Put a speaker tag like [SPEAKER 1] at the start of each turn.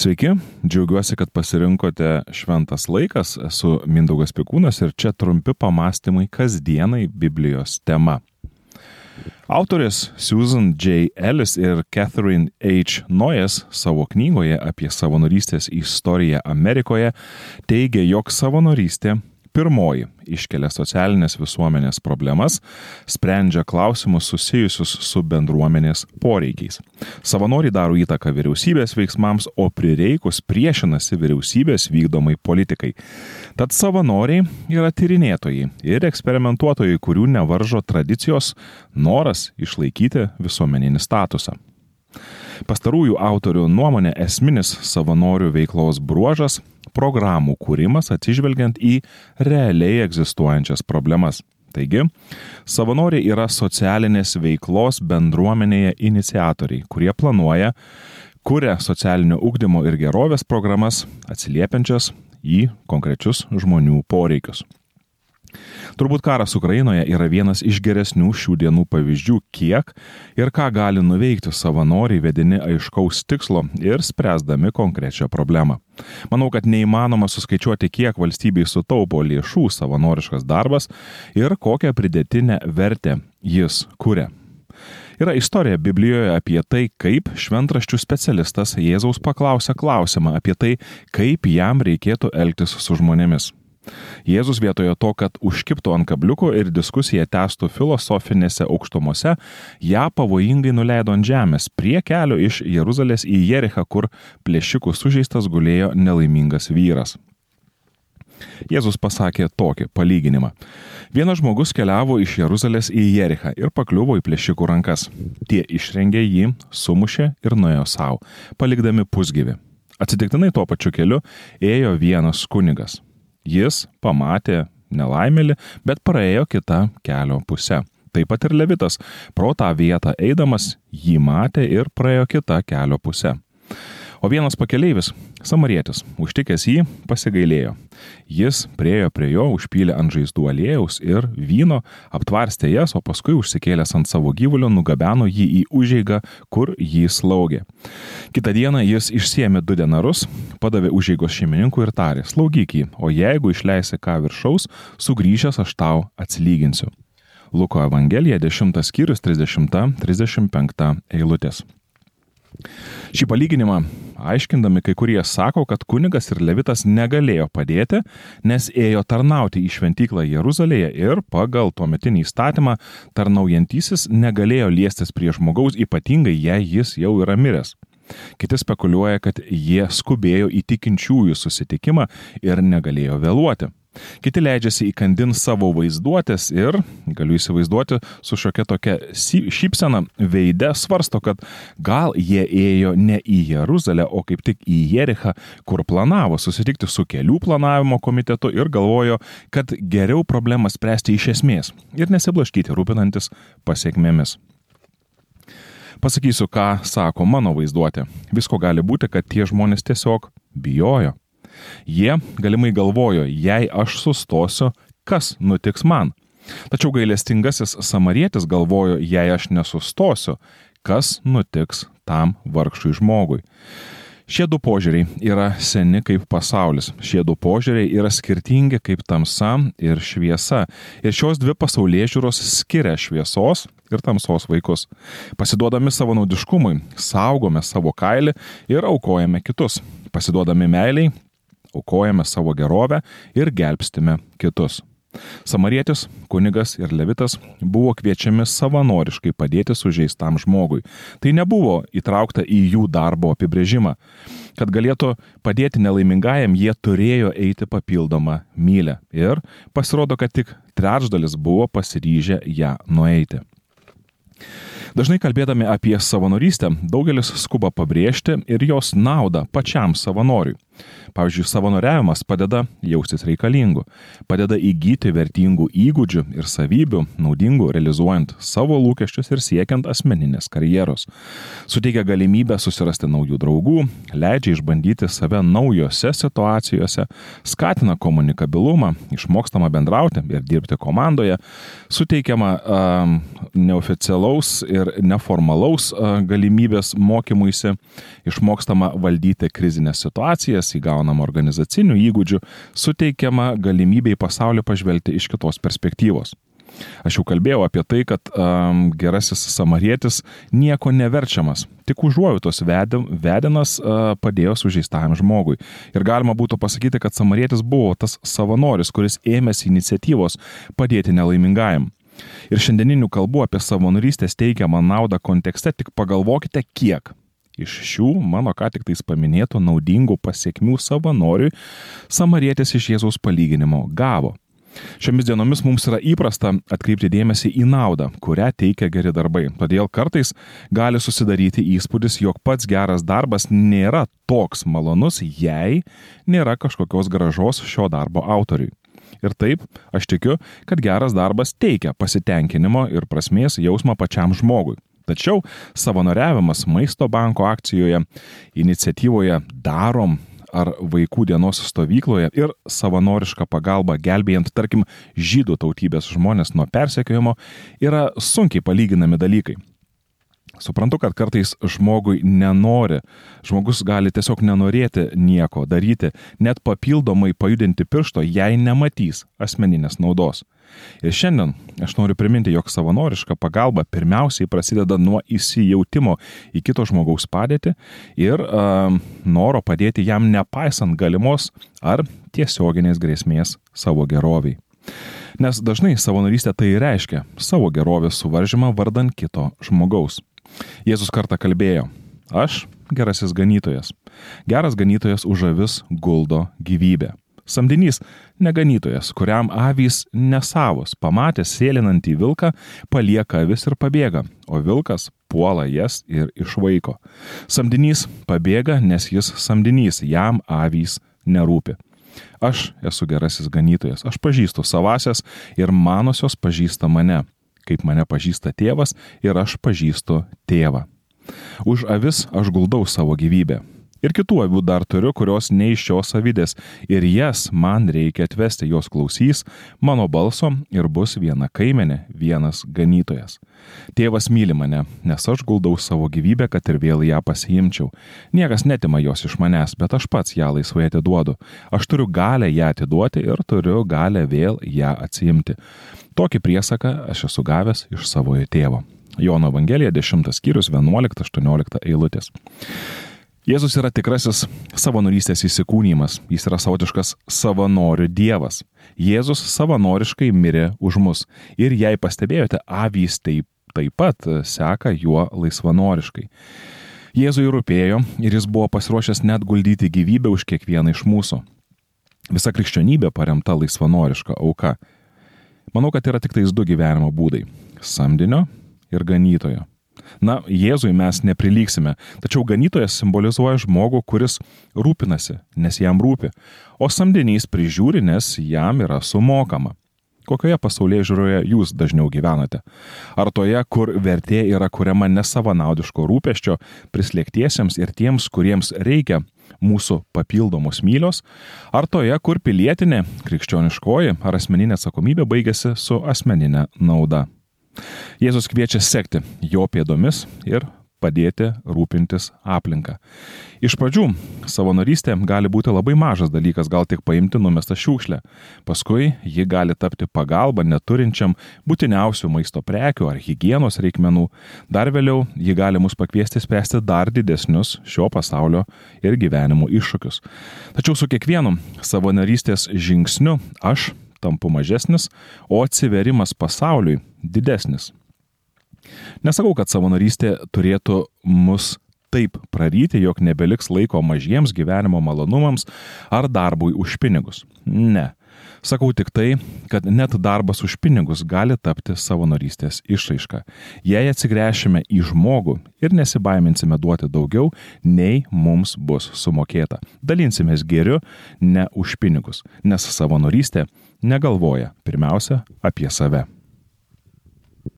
[SPEAKER 1] Sveiki, džiaugiuosi, kad pasirinkote šventas laikas. Esu Mindaugas Pikūnas ir čia trumpi pamastymai kasdienai Biblijos tema. Autorės Susan J. Ellis ir Catherine H. Noyes savo knygoje apie savanorystės istoriją Amerikoje teigia, jog savanorystė Pirmoji iškelia socialinės visuomenės problemas, sprendžia klausimus susijusius su bendruomenės poreikiais. Savanoriai daro įtaką vyriausybės veiksmams, o prireikus priešinasi vyriausybės vykdomai politikai. Tad savanoriai yra tyrinėtojai ir eksperimentuotojai, kurių nevaržo tradicijos noras išlaikyti visuomeninį statusą. Pastarųjų autorių nuomonė esminis savanorių veiklos bruožas - programų kūrimas atsižvelgiant į realiai egzistuojančias problemas. Taigi, savanoriai yra socialinės veiklos bendruomenėje iniciatoriai, kurie planuoja, kuria socialinio ugdymo ir gerovės programas atsiliepiančias į konkrečius žmonių poreikius. Turbūt karas Ukrainoje yra vienas iš geresnių šių dienų pavyzdžių, kiek ir ką gali nuveikti savanoriai vedini aiškaus tikslo ir spręsdami konkrečią problemą. Manau, kad neįmanoma suskaičiuoti, kiek valstybei sutaupo lėšų savanoriškas darbas ir kokią pridėtinę vertę jis kuria. Yra istorija Biblijoje apie tai, kaip šventraščių specialistas Jėzaus paklausė klausimą apie tai, kaip jam reikėtų elgtis su žmonėmis. Jėzus vietoje to, kad užkiptų ant kabliuko ir diskusiją tęstų filosofinėse aukštumose, ją pavojingai nuleido ant žemės prie kelio iš Jeruzalės į Jerichą, kur plėšikų sužeistas gulėjo nelaimingas vyras. Jėzus pasakė tokį palyginimą. Vienas žmogus keliavo iš Jeruzalės į Jerichą ir pakliuvo į plėšikų rankas. Tie išrengė jį, sumušė ir nuėjo savo, palikdami pusgyvi. Atsitiktinai tuo pačiu keliu ėjo vienas kunigas. Jis pamatė nelaimėlį, bet praėjo kitą kelio pusę. Taip pat ir Levitas pro tą vietą eidamas jį matė ir praėjo kitą kelio pusę. O vienas pakeleivis, samarietis, užtikęs jį, pasigailėjo. Jis priejo prie jo, užpylė ant žaizdų aliejaus ir vyno, aptvarstė jas, o paskui užsikėlęs ant savo gyvulio nugabeno jį į užėgą, kur jį slaugė. Kita diena jis išsiemė du denarus, padavė užėgos šeimininkui ir tarė, slaugyk jį, o jeigu išleisi ką viršaus, sugrįžęs aš tau atsilyginsiu. Luko Evangelija 10 skyrius 30-35 eilutės. Šį palyginimą aiškindami kai kurie sako, kad kunigas ir levitas negalėjo padėti, nes ėjo tarnauti į šventyklą Jeruzalėje ir pagal tuometinį įstatymą tarnaujantysis negalėjo liestis prie žmogaus, ypatingai jei jis jau yra miręs. Kiti spekuliuoja, kad jie skubėjo į tikinčiųjų susitikimą ir negalėjo vėluoti. Kiti leidžiasi įkandin savo vaizduotės ir, galiu įsivaizduoti, su šiokia tokia šypsena veide svarsto, kad gal jie ėjo ne į Jeruzalę, o kaip tik į Jerichą, kur planavo susitikti su kelių planavimo komitetu ir galvojo, kad geriau problemą spręsti iš esmės ir nesiblaškyti rūpinantis pasiekmėmis. Pasakysiu, ką sako mano vaizduotė. Visko gali būti, kad tie žmonės tiesiog bijojo. Jie galimai galvojo, jei aš sustosiu, kas nutiks man. Tačiau gailestingasis samarietis galvojo, jei aš nesustosiu, kas nutiks tam vargšui žmogui. Šie du požiūriai yra seni kaip pasaulis. Šie du požiūriai yra skirtingi kaip tamsa ir šviesa. Ir šios dvi pasaulyje žiūros skiria šviesos ir tamsos vaikus. Pasiduodami savo naudiškumui, saugome savo kailį ir aukojame kitus. Pasiduodami meiliai, aukojame savo gerovę ir gelbstime kitus. Samarietis, kunigas ir levitas buvo kviečiami savanoriškai padėti sužeistam žmogui. Tai nebuvo įtraukta į jų darbo apibrėžimą. Kad galėtų padėti nelaimingajam, jie turėjo eiti papildomą mylę. Ir pasirodo, kad tik trečdalis buvo pasiryžę ją nueiti. Dažnai kalbėdami apie savanorystę, daugelis skuba pabrėžti ir jos naudą pačiam savanoriui. Pavyzdžiui, savanoriavimas padeda jaustis reikalingu, padeda įgyti vertingų įgūdžių ir savybių, naudingų realizuojant savo lūkesčius ir siekiant asmeninės karjeros. Suteikia galimybę susirasti naujų draugų, leidžia išbandyti save naujose situacijose, skatina komunikabilumą, išmokstama bendrauti ir dirbti komandoje, suteikiama uh, neoficialaus ir neformalaus uh, galimybės mokymuisi, išmokstama valdyti krizinės situacijas, įgaunama organizacinių įgūdžių, suteikiama galimybė į pasaulį pažvelgti iš kitos perspektyvos. Aš jau kalbėjau apie tai, kad um, gerasis samarietis nieko neverčiamas, tik užuojautos vedinas uh, padėjo sužeistajam žmogui. Ir galima būtų pasakyti, kad samarietis buvo tas savanoris, kuris ėmėsi iniciatyvos padėti nelaimingajam. Ir šiandieninių kalbų apie savanorystės teikiamą naudą kontekste tik pagalvokite, kiek iš šių mano ką tik tais paminėtų naudingų pasiekmių savanoriui samarietis iš Jėzaus palyginimo gavo. Šiomis dienomis mums yra įprasta atkreipti dėmesį į naudą, kurią teikia geri darbai. Todėl kartais gali susidaryti įspūdis, jog pats geras darbas nėra toks malonus, jei nėra kažkokios gražos šio darbo autoriui. Ir taip, aš tikiu, kad geras darbas teikia pasitenkinimo ir prasmės jausmą pačiam žmogui. Tačiau savanoriavimas maisto banko akcijoje, iniciatyvoje darom ar vaikų dienos stovykloje ir savanoriška pagalba gelbėjant, tarkim, žydų tautybės žmonės nuo persekiojimo yra sunkiai palyginami dalykai. Suprantu, kad kartais žmogui nenori, žmogus gali tiesiog nenorėti nieko daryti, net papildomai pajudinti piršto, jei nematys asmeninės naudos. Ir šiandien aš noriu priminti, jog savanoriška pagalba pirmiausiai prasideda nuo įsijautimo į kito žmogaus padėtį ir uh, noro padėti jam nepaisant galimos ar tiesioginės grėsmės savo geroviai. Nes dažnai savanorystė tai reiškia savo gerovės suvaržymą vardant kito žmogaus. Jėzus kartą kalbėjo, aš gerasis ganytojas. Geras ganytojas už avis guldo gyvybę. Samdinys neganytojas, kuriam avys nesavos, pamatęs sėlinantį vilką, palieka avis ir pabėga, o vilkas puola jas ir išvaiko. Samdinys pabėga, nes jis samdinys, jam avys nerūpi. Aš esu gerasis ganytojas, aš pažįstu savasias ir manosios pažįsta mane, kaip mane pažįsta tėvas ir aš pažįstu tėvą. Už avis aš guldau savo gyvybę. Ir kitų avių dar turiu, kurios ne iš šios savydės. Ir jas man reikia atvesti, jos klausys mano balso ir bus viena kaimenė, vienas ganytojas. Tėvas myli mane, nes aš guldau savo gyvybę, kad ir vėl ją pasiimčiau. Niekas netima jos iš manęs, bet aš pats ją laisvai atiduodu. Aš turiu galę ją atiduoti ir turiu galę vėl ją atsiimti. Tokį priesaką aš esu gavęs iš savojo tėvo. Jono Evangelija 10 skyrius 11-18 eilutės. Jėzus yra tikrasis savanorystės įsikūnymas, jis yra savotiškas savanorių dievas. Jėzus savanoriškai mirė už mus ir jei pastebėjote, avys taip, taip pat seka juo laisvanoriškai. Jėzui rūpėjo ir jis buvo pasiruošęs net guldyti gyvybę už kiekvieną iš mūsų. Visa krikščionybė paremta laisvanoriška auka. Manau, kad yra tik tais du gyvenimo būdai - samdinio ir ganytojo. Na, Jėzui mes neprilygsime, tačiau ganytojas simbolizuoja žmogų, kuris rūpinasi, nes jam rūpi, o samdinys prižiūri, nes jam yra sumokama. Kokioje pasaulyje žiūroje jūs dažniau gyvenate? Ar toje, kur vertė yra kuriama nesavanaudiško rūpeščio prislėgtiesiems ir tiems, kuriems reikia mūsų papildomos mylios, ar toje, kur pilietinė, krikščioniškoji ar asmeninė atsakomybė baigėsi su asmeninė nauda? Jėzus kviečia sekti jo pėdomis ir padėti rūpintis aplinką. Iš pradžių savanorystė gali būti labai mažas dalykas, gal tik paimti numestą šiukšlę. Paskui ji gali tapti pagalba neturinčiam būtiniausių maisto prekių ar hygienos reikmenų. Dar vėliau ji gali mus pakviesti spręsti dar didesnius šio pasaulio ir gyvenimo iššūkius. Tačiau su kiekvienu savanorystės žingsniu aš tampu mažesnis, o atsiverimas pasauliui didesnis. Nesakau, kad savanorystė turėtų mus taip praryti, jog nebeliks laiko mažiems gyvenimo malonumams ar darbui už pinigus. Ne. Sakau tik tai, kad net darbas už pinigus gali tapti savanorystės išraiška. Jei atsigręšime į žmogų ir nesibaiminsime duoti daugiau, nei mums bus sumokėta. Dalinsimės geriu ne už pinigus, nes savanorystė negalvoja pirmiausia apie save.